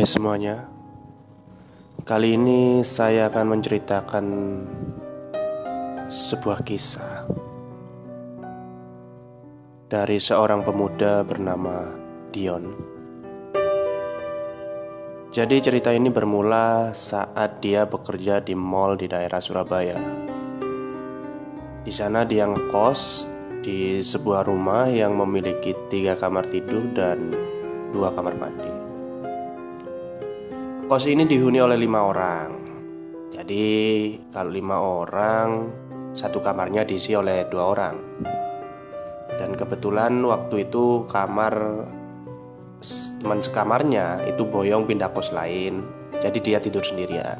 Hai semuanya. Kali ini saya akan menceritakan sebuah kisah Dari seorang pemuda bernama Dion. Jadi cerita ini bermula saat dia bekerja di mall di daerah Surabaya. Di sana dia ngekos di sebuah rumah yang memiliki tiga kamar tidur dan dua kamar mandi. Kos ini dihuni oleh lima orang. Jadi kalau lima orang, satu kamarnya diisi oleh dua orang. Dan kebetulan waktu itu kamar teman sekamarnya itu boyong pindah kos lain, jadi dia tidur sendirian.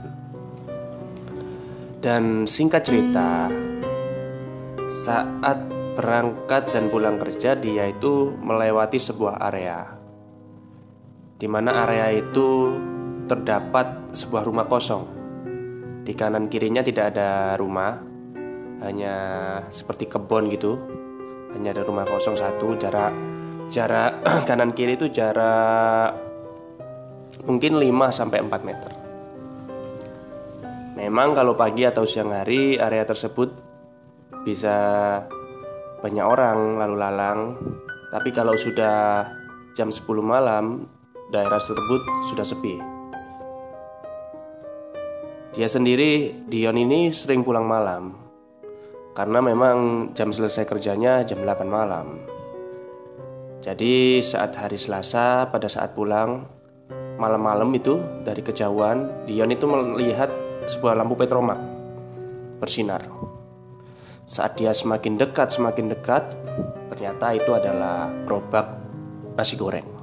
Dan singkat cerita, saat berangkat dan pulang kerja dia itu melewati sebuah area di mana area itu terdapat sebuah rumah kosong. Di kanan kirinya tidak ada rumah, hanya seperti kebun gitu. Hanya ada rumah kosong satu, jarak jarak kanan kiri itu jarak mungkin 5 sampai 4 meter. Memang kalau pagi atau siang hari area tersebut bisa banyak orang lalu lalang, tapi kalau sudah jam 10 malam daerah tersebut sudah sepi. Dia sendiri, Dion ini sering pulang malam karena memang jam selesai kerjanya jam 8 malam. Jadi saat hari Selasa pada saat pulang malam-malam itu dari kejauhan Dion itu melihat sebuah lampu petromak bersinar. Saat dia semakin dekat semakin dekat ternyata itu adalah gerobak nasi goreng.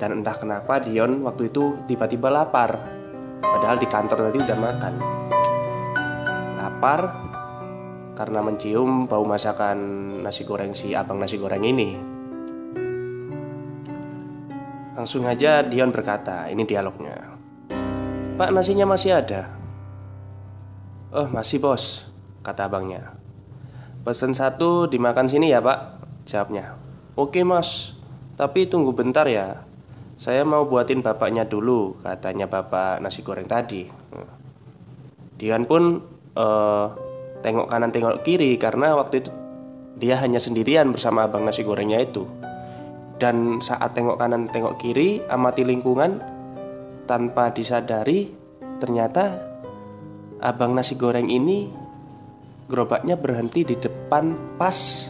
Dan entah kenapa Dion waktu itu tiba-tiba lapar Padahal di kantor tadi udah makan. Lapar karena mencium bau masakan nasi goreng si abang nasi goreng ini. Langsung aja Dion berkata, ini dialognya. Pak nasinya masih ada? Oh masih bos, kata abangnya. Pesen satu dimakan sini ya pak Jawabnya. Oke mas, tapi tunggu bentar ya saya mau buatin bapaknya dulu, katanya bapak nasi goreng tadi. Dian pun uh, tengok kanan tengok kiri karena waktu itu dia hanya sendirian bersama abang nasi gorengnya itu. Dan saat tengok kanan tengok kiri, amati lingkungan tanpa disadari ternyata abang nasi goreng ini gerobaknya berhenti di depan pas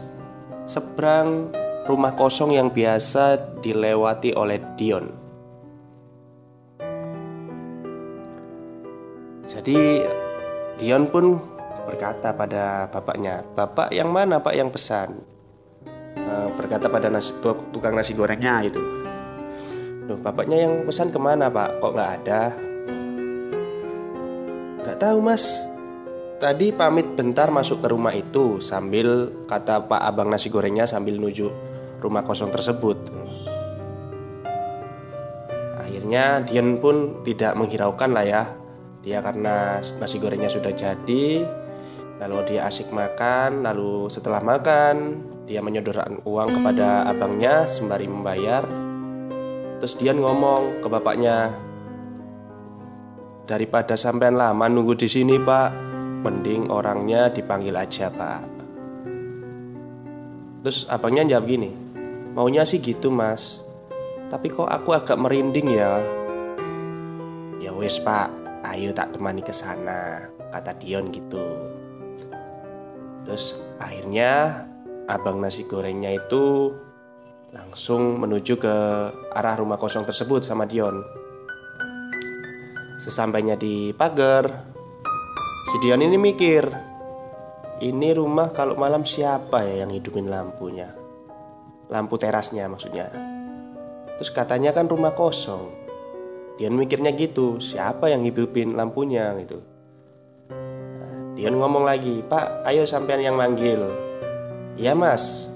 seberang rumah kosong yang biasa dilewati oleh Dion. Jadi Dion pun berkata pada bapaknya, "Bapak yang mana, Pak yang pesan?" Uh, berkata pada nasi, tukang nasi gorengnya itu. Loh, bapaknya yang pesan ke mana, Pak? Kok nggak ada? Nggak tahu, Mas. Tadi pamit bentar masuk ke rumah itu sambil kata Pak Abang nasi gorengnya sambil nuju rumah kosong tersebut. Akhirnya Dian pun tidak menghiraukan lah ya. Dia karena nasi gorengnya sudah jadi, lalu dia asik makan, lalu setelah makan dia menyodorkan uang kepada abangnya sembari membayar. Terus Dian ngomong ke bapaknya, daripada sampean lama nunggu di sini pak, Mending orangnya dipanggil aja pak Terus abangnya jawab gini Maunya sih gitu mas. Tapi kok aku agak merinding ya? Ya wes pak. Ayo tak temani ke sana Kata Dion gitu. Terus akhirnya Abang nasi gorengnya itu Langsung menuju ke arah rumah kosong tersebut sama Dion. Sesampainya di pagar Si Dian ini mikir Ini rumah kalau malam siapa ya yang hidupin lampunya Lampu terasnya maksudnya. Terus katanya kan rumah kosong. Dian mikirnya gitu Siapa yang hidupin lampunya gitu. Nah, Dian ngomong lagi Pak ayo sampean yang manggil. Iya mas.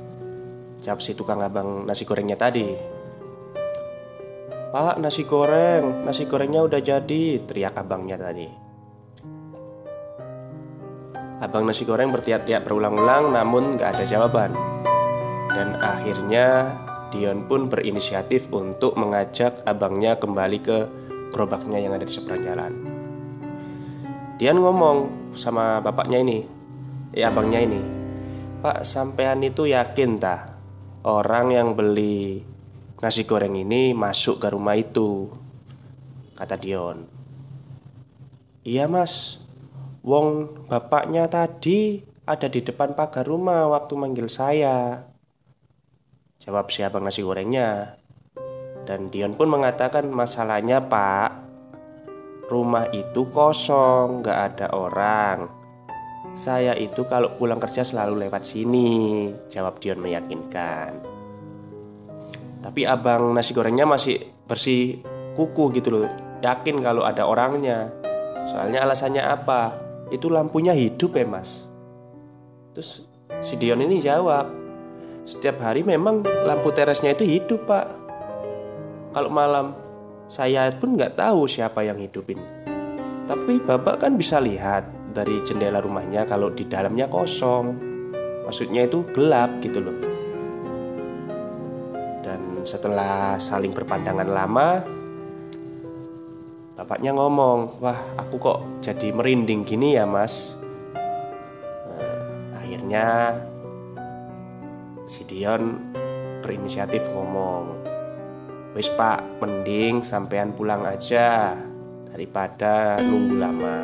Jawab si tukang abang nasi gorengnya tadi. Pak nasi goreng Nasi gorengnya udah jadi Teriak abangnya tadi. Abang nasi goreng bertiak-tiak berulang-ulang namun gak ada jawaban Dan akhirnya Dion pun berinisiatif untuk mengajak abangnya kembali ke gerobaknya yang ada di seberang jalan. Dion ngomong sama bapaknya ini, ya abangnya ini, Pak sampean itu yakin tak orang yang beli nasi goreng ini masuk ke rumah itu? Kata Dion. Iya mas, wong bapaknya tadi ada di depan pagar rumah waktu manggil saya. Jawab si abang nasi gorengnya? Dan Dion pun mengatakan masalahnya pak Rumah itu kosong, gak ada orang. Saya itu kalau pulang kerja selalu lewat sini Jawab Dion meyakinkan. Tapi abang nasi gorengnya masih bersih kuku gitu loh Yakin kalau ada orangnya. Soalnya alasannya apa? Itu lampunya hidup ya mas. Terus si Dion ini jawab setiap hari memang lampu teresnya itu hidup pak. Kalau malam saya pun nggak tahu siapa yang hidupin. Tapi bapak kan bisa lihat dari jendela rumahnya kalau di dalamnya kosong. Maksudnya itu gelap gitu loh. Dan setelah saling berpandangan lama Bapaknya ngomong Wah aku kok jadi merinding gini ya mas. Nah, Akhirnya si Dion berinisiatif ngomong Wis pak, mending sampean pulang aja Daripada nunggu lama.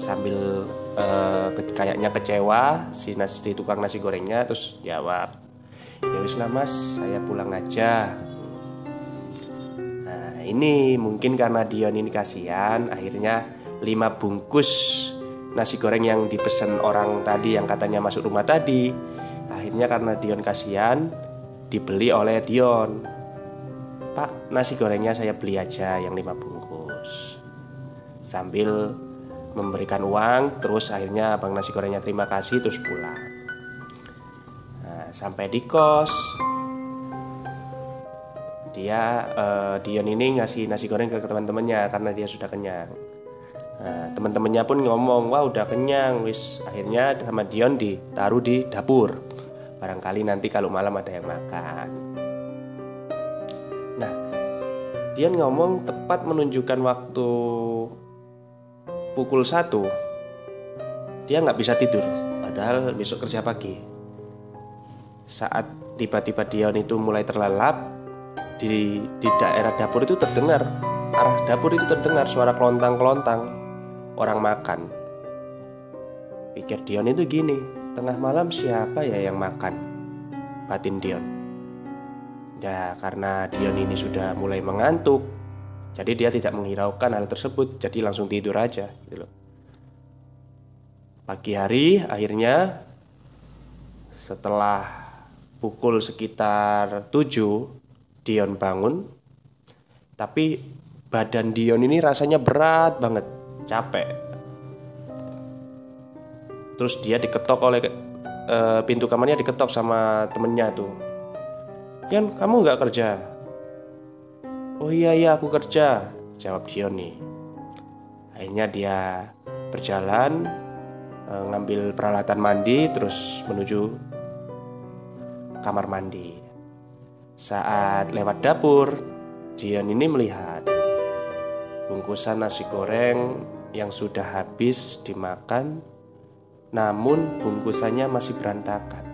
Sambil uh, kayaknya kecewa Si nasi tukang nasi gorengnya terus jawab Ya wis lah mas, saya pulang aja. Nah ini mungkin karena Dion ini kasihan Akhirnya lima bungkus nasi goreng yang dipesan orang tadi yang katanya masuk rumah tadi akhirnya karena Dion kasihan dibeli oleh Dion. Pak nasi gorengnya saya beli aja yang lima bungkus. Sambil memberikan uang terus akhirnya abang nasi gorengnya terima kasih terus pulang. Nah, sampai di kos. Dia uh, Dion ini ngasih nasi goreng ke teman-temannya karena dia sudah kenyang. Nah, teman-temannya pun ngomong, wah udah kenyang, wis. Akhirnya sama Dion ditaruh di dapur. Barangkali nanti kalau malam ada yang makan. Nah, Dion ngomong tepat menunjukkan waktu pukul 1 Dia nggak bisa tidur, padahal besok kerja pagi. Saat tiba-tiba Dion itu mulai terlelap, di, di daerah dapur itu terdengar arah dapur itu terdengar suara kelontang-kelontang orang makan. Pikir Dion itu gini, tengah malam siapa ya yang makan? Batin Dion. Ya karena Dion ini sudah mulai mengantuk, jadi dia tidak menghiraukan hal tersebut, jadi langsung tidur aja gitu loh. Pagi hari akhirnya setelah pukul sekitar 7 Dion bangun Tapi badan Dion ini rasanya berat banget capek terus dia diketok oleh uh, pintu kamarnya diketok sama temennya tuh. Dion kamu nggak kerja? Oh iya iya aku kerja jawab Dion nih akhirnya dia berjalan uh, ngambil peralatan mandi terus menuju kamar mandi. Saat lewat dapur Dion ini melihat bungkusan nasi goreng yang sudah habis dimakan, namun bungkusannya masih berantakan,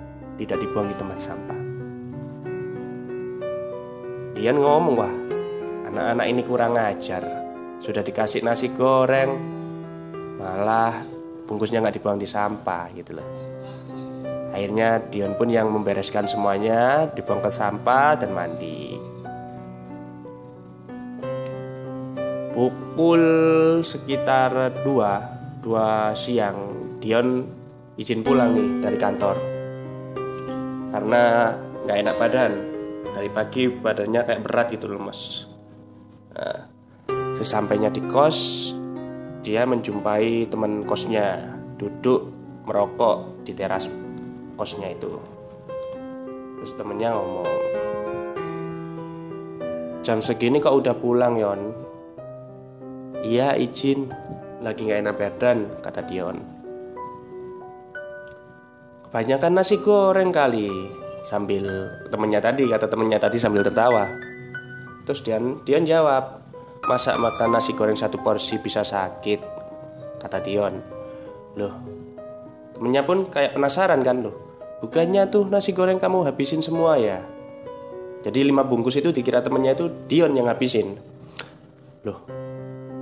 tidak dibuang di tempat sampah. Dian ngomong, wah, anak-anak ini kurang ajar. Sudah dikasih nasi goreng, malah bungkusnya nggak dibuang di sampah gitu loh. Akhirnya Dion pun yang membereskan semuanya, dibuang ke sampah dan mandi. pukul sekitar 2 2 siang Dion izin pulang nih dari kantor. Karena nggak enak badan. Dari pagi badannya kayak berat gitu loh mas. Nah, sesampainya di kos dia menjumpai teman kosnya. Duduk merokok di teras kosnya itu. Terus temennya ngomong jam segini kok udah pulang Yon? Iya izin. Lagi gak enak badan Kata Dion Kebanyakan nasi goreng kali Sambil temennya tadi kata temennya tadi sambil tertawa. Terus Dion Dion jawab, masa makan nasi goreng satu porsi bisa sakit? Kata Dion. Loh, temennya pun kayak penasaran kan loh. Bukannya tuh nasi goreng kamu habisin semua ya? Jadi lima bungkus itu dikira temennya itu Dion yang habisin. Loh,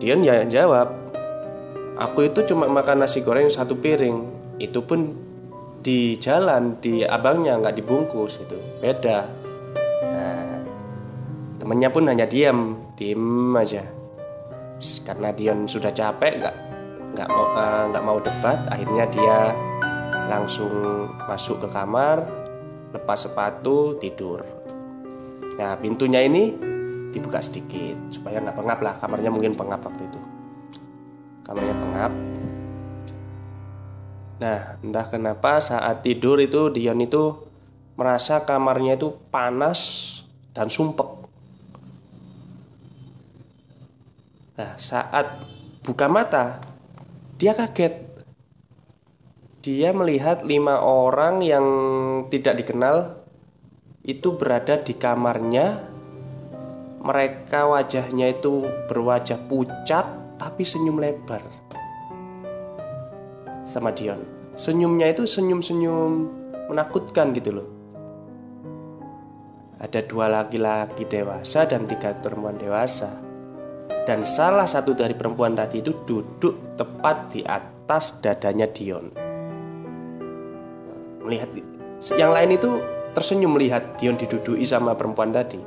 Dion ya jawab, aku itu cuma makan nasi goreng satu piring. Itu pun di jalan di abangnya nggak dibungkus itu beda. Nah, temennya pun hanya diam, diem aja. Karena Dion sudah capek nggak nggak mau eh, nggak uh, mau debat, akhirnya dia langsung masuk ke kamar, lepas sepatu, tidur. Nah pintunya ini dibuka sedikit supaya nggak pengap lah. Kamarnya mungkin pengap waktu itu. Kamarnya pengap. Nah entah kenapa saat tidur itu Dion itu merasa kamarnya itu panas dan sumpek. Nah saat buka mata dia kaget dia melihat lima orang yang tidak dikenal itu berada di kamarnya. Mereka wajahnya itu berwajah pucat tapi senyum lebar. Sama Dion. Senyumnya itu senyum-senyum menakutkan gitu loh. Ada dua laki-laki dewasa dan tiga perempuan dewasa. Dan salah satu dari perempuan tadi itu duduk tepat di atas dadanya Dion melihat yang lain itu tersenyum melihat Dion didudui sama perempuan tadi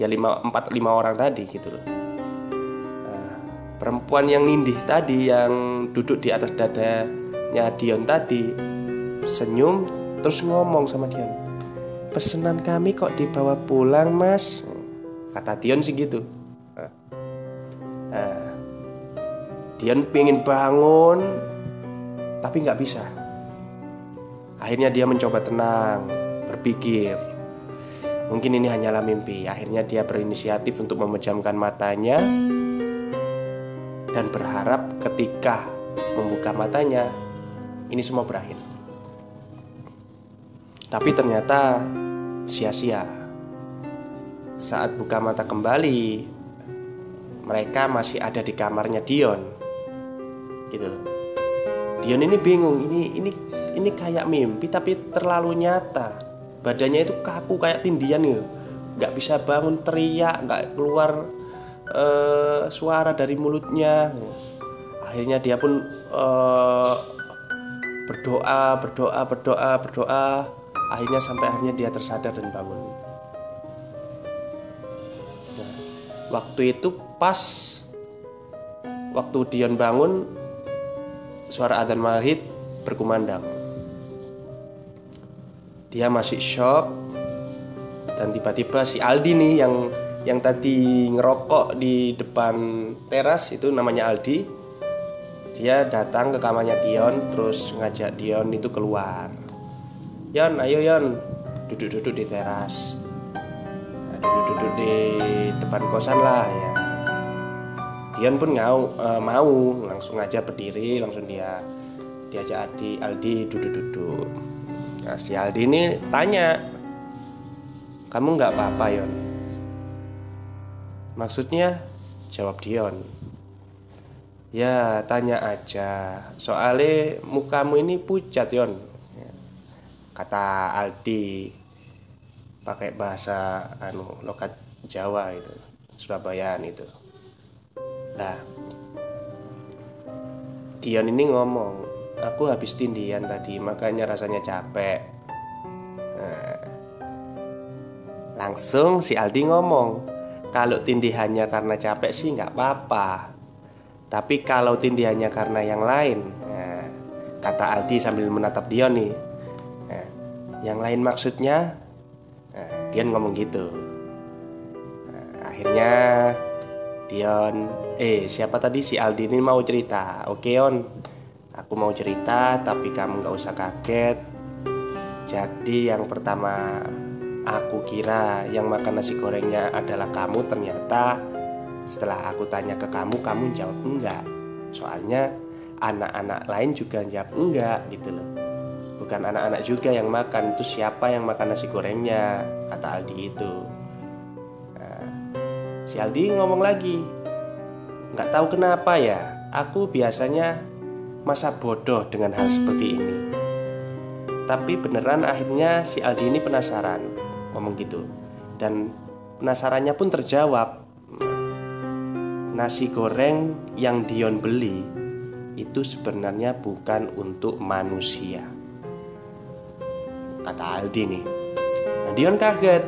ya lima empat lima orang tadi gitu loh perempuan yang nindih tadi yang duduk di atas dadanya Dion tadi senyum terus ngomong sama Dion pesanan kami kok dibawa pulang mas? Kata Dion sih gitu. Nah Dion pengen bangun tapi nggak bisa. Akhirnya dia mencoba tenang, berpikir. Mungkin ini hanyalah mimpi. Akhirnya dia berinisiatif untuk memejamkan matanya dan berharap ketika membuka matanya ini semua berakhir. Tapi ternyata sia-sia. Saat buka mata kembali, mereka masih ada di kamarnya Dion. Gitu Dion ini bingung, ini ini ini kayak mimpi tapi terlalu nyata badannya itu kaku kayak tindian gitu nggak bisa bangun teriak nggak keluar uh, suara dari mulutnya. Akhirnya dia pun uh, berdoa berdoa berdoa berdoa. Akhirnya sampai akhirnya dia tersadar dan bangun. Nah, waktu itu pas waktu Dion bangun suara adzan maghrib berkumandang. Dia masih shock dan tiba-tiba si Aldi nih yang yang tadi ngerokok di depan teras itu namanya Aldi. Dia datang ke kamarnya Dion terus ngajak Dion itu keluar. Yon ayo Yon. Duduk-duduk di teras. Nah, duduk-duduk di depan kosan lah ya. Dion pun ngau, uh, mau. Langsung aja berdiri langsung dia diajak Aldi Aldi duduk-duduk. Nah si Aldi ini tanya Kamu nggak apa-apa Yon Maksudnya jawab Dion. Ya tanya aja. Soalnya mukamu ini pucat Yon. Kata Aldi Pakai bahasa anu lokat Jawa itu Surabayaan itu. Nah Dion ini ngomong Aku habis tindian tadi, makanya rasanya capek. Nah, langsung si Aldi ngomong, kalau tindihannya karena capek sih nggak apa-apa. Tapi kalau tindihannya karena yang lain, nah, kata Aldi sambil menatap Dion nih. Nah, yang lain maksudnya, nah, Dion ngomong gitu. Nah, akhirnya Dion, eh siapa tadi si Aldi ini mau cerita? Oke on, Aku mau cerita tapi kamu gak usah kaget Jadi yang pertama Aku kira yang makan nasi gorengnya adalah kamu Ternyata setelah aku tanya ke kamu Kamu jawab enggak. Soalnya anak-anak lain juga jawab enggak gitu loh. Bukan anak-anak juga yang makan itu siapa yang makan nasi gorengnya? Kata Aldi itu. Nah, si Aldi ngomong lagi nggak tahu kenapa ya aku biasanya masa bodoh dengan hal seperti ini. Tapi beneran akhirnya si Aldi ini penasaran ngomong gitu. Dan penasarannya pun terjawab nasi goreng yang Dion beli itu sebenarnya bukan untuk manusia. Kata Aldi nih. Nah, Dion kaget.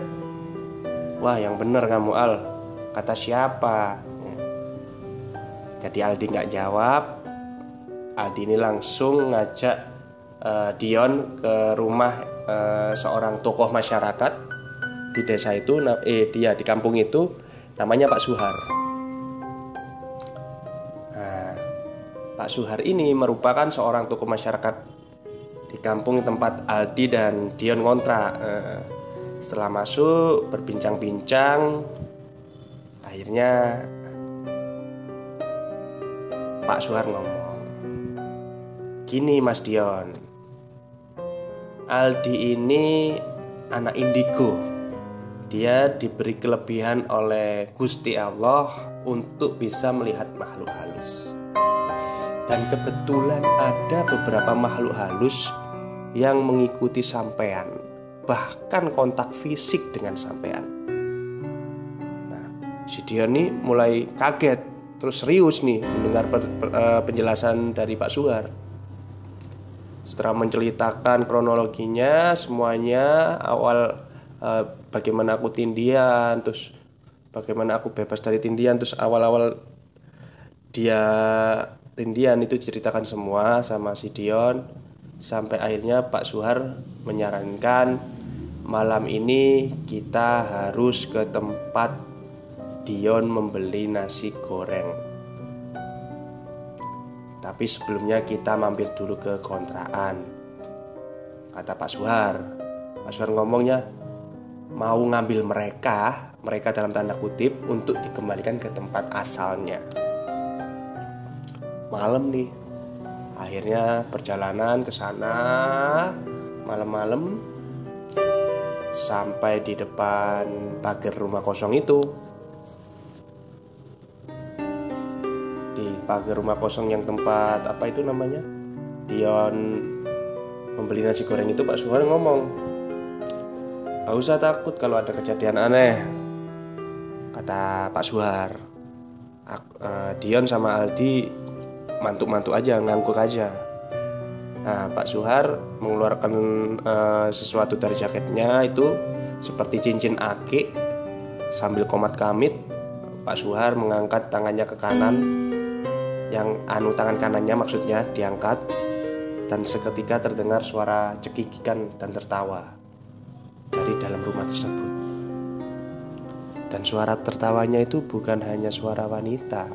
Wah yang bener kamu Al. Kata siapa? Jadi Aldi nggak jawab. Aldi ini langsung ngajak uh, Dion ke rumah uh, seorang tokoh masyarakat di desa itu, eh dia di kampung itu namanya Pak Suhar. Nah, Pak Suhar ini merupakan seorang tokoh masyarakat di kampung tempat Aldi dan Dion ngontrak. Eh, setelah masuk berbincang-bincang, akhirnya Pak Suhar ngomong, "Gini Mas Dion, Aldi ini anak indigo. Dia diberi kelebihan oleh Gusti Allah untuk bisa melihat makhluk halus." Dan kebetulan ada beberapa makhluk halus yang mengikuti sampean, bahkan kontak fisik dengan sampean. Nah, si Dion nih mulai kaget, terus serius nih mendengar per, per, uh, penjelasan dari Pak Suhar. Setelah menceritakan kronologinya, semuanya awal uh, bagaimana aku tindian, terus bagaimana aku bebas dari tindian, terus awal-awal dia tindian itu diceritakan semua sama si Dion sampai akhirnya Pak Suhar menyarankan malam ini kita harus ke tempat Dion membeli nasi goreng. Tapi sebelumnya kita mampir dulu ke kontrakan. Kata Pak Suhar. Pak Suhar ngomongnya mau ngambil mereka, mereka dalam tanda kutip untuk dikembalikan ke tempat asalnya. Malam nih. Akhirnya perjalanan ke sana malam-malam sampai di depan pagar rumah kosong itu. Di pagar rumah kosong yang tempat apa itu namanya? Dion membeli nasi goreng itu Pak Suhar ngomong Gak usah takut kalau ada kejadian aneh. Kata Pak Suhar uh, Dion sama Aldi mantuk-mantuk aja ngangkuk aja. Nah Pak Suhar mengeluarkan uh, sesuatu dari jaketnya itu seperti cincin akik sambil komat kamit. Pak Suhar mengangkat tangannya ke kanan yang anu tangan kanannya maksudnya diangkat dan seketika terdengar suara cekikikan dan tertawa dari dalam rumah tersebut. Dan suara tertawanya itu bukan hanya suara wanita,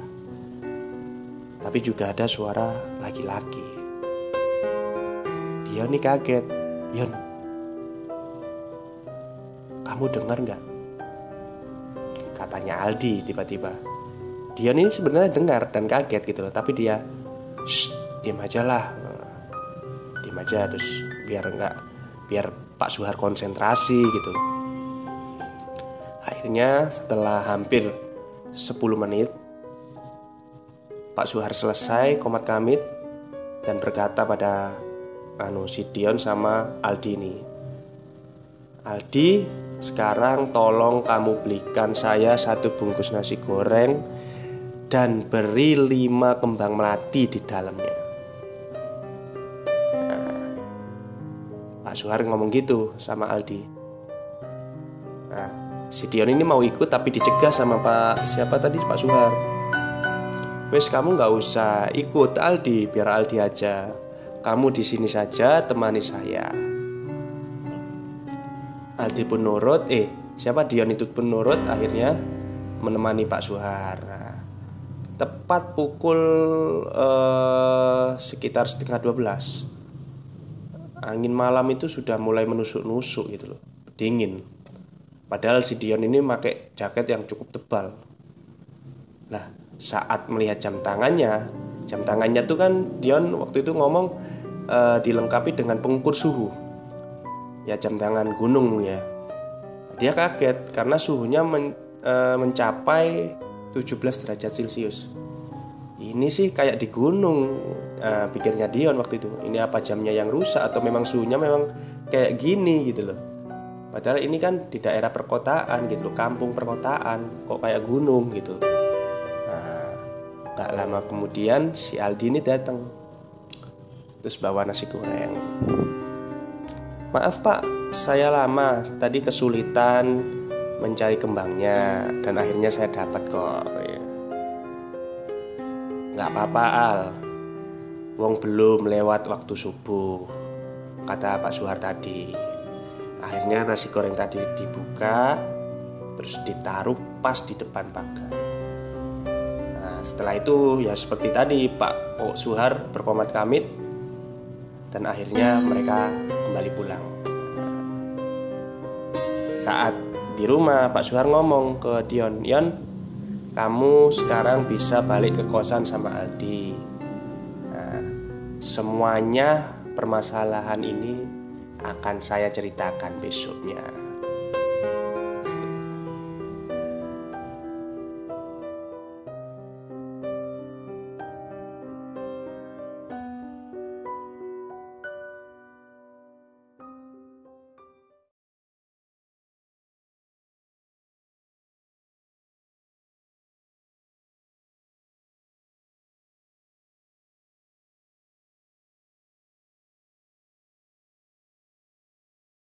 tapi juga ada suara laki-laki. Dion nih kaget. Yon, kamu dengar nggak? Katanya Aldi tiba-tiba. Dion ini sebenarnya dengar dan kaget gitu loh, tapi dia, Shh, diam aja lah, diam aja terus biar nggak, biar Pak Suhar konsentrasi gitu. Akhirnya setelah hampir 10 menit Pak Suhar selesai komat kamit dan berkata pada anu Sidion sama Aldi ini Aldi sekarang tolong kamu belikan saya satu bungkus nasi goreng dan beri lima kembang melati di dalamnya Pak Suhar ngomong gitu sama Aldi Nah si Dion ini mau ikut tapi dicegah sama Pak siapa tadi Pak Suhar Wes kamu nggak usah ikut Aldi, biar Aldi aja. Kamu di sini saja temani saya. Aldi pun nurut, eh siapa Dion itu pun nurut akhirnya menemani Pak Suhar. tepat pukul uh, sekitar setengah 12 Angin malam itu sudah mulai menusuk-nusuk gitu loh Dingin Padahal si Dion ini pakai jaket yang cukup tebal Nah saat melihat jam tangannya jam tangannya tuh kan Dion waktu itu ngomong uh, dilengkapi dengan pengukur suhu. Ya jam tangan gunung ya. Dia kaget karena suhunya men, uh, mencapai 17 derajat Celcius. Ini sih kayak di gunung, uh, pikirnya Dion waktu itu. Ini apa jamnya yang rusak atau memang suhunya memang kayak gini gitu loh. Padahal ini kan di daerah perkotaan gitu loh, kampung perkotaan, kok kayak gunung gitu. Nah, gak lama kemudian si Aldi ini datang terus bawa nasi goreng maaf pak saya lama tadi kesulitan mencari kembangnya dan akhirnya saya dapat kok ya. nggak apa-apa al wong belum lewat waktu subuh kata Pak Suhar tadi akhirnya nasi goreng tadi dibuka terus ditaruh pas di depan pagar nah, setelah itu ya seperti tadi Pak Suhar berkomat kamit dan akhirnya mereka kembali pulang. Saat di rumah Pak Suhar ngomong ke Dion, Yon, kamu sekarang bisa balik ke kosan sama Aldi. Semuanya permasalahan ini akan saya ceritakan besoknya.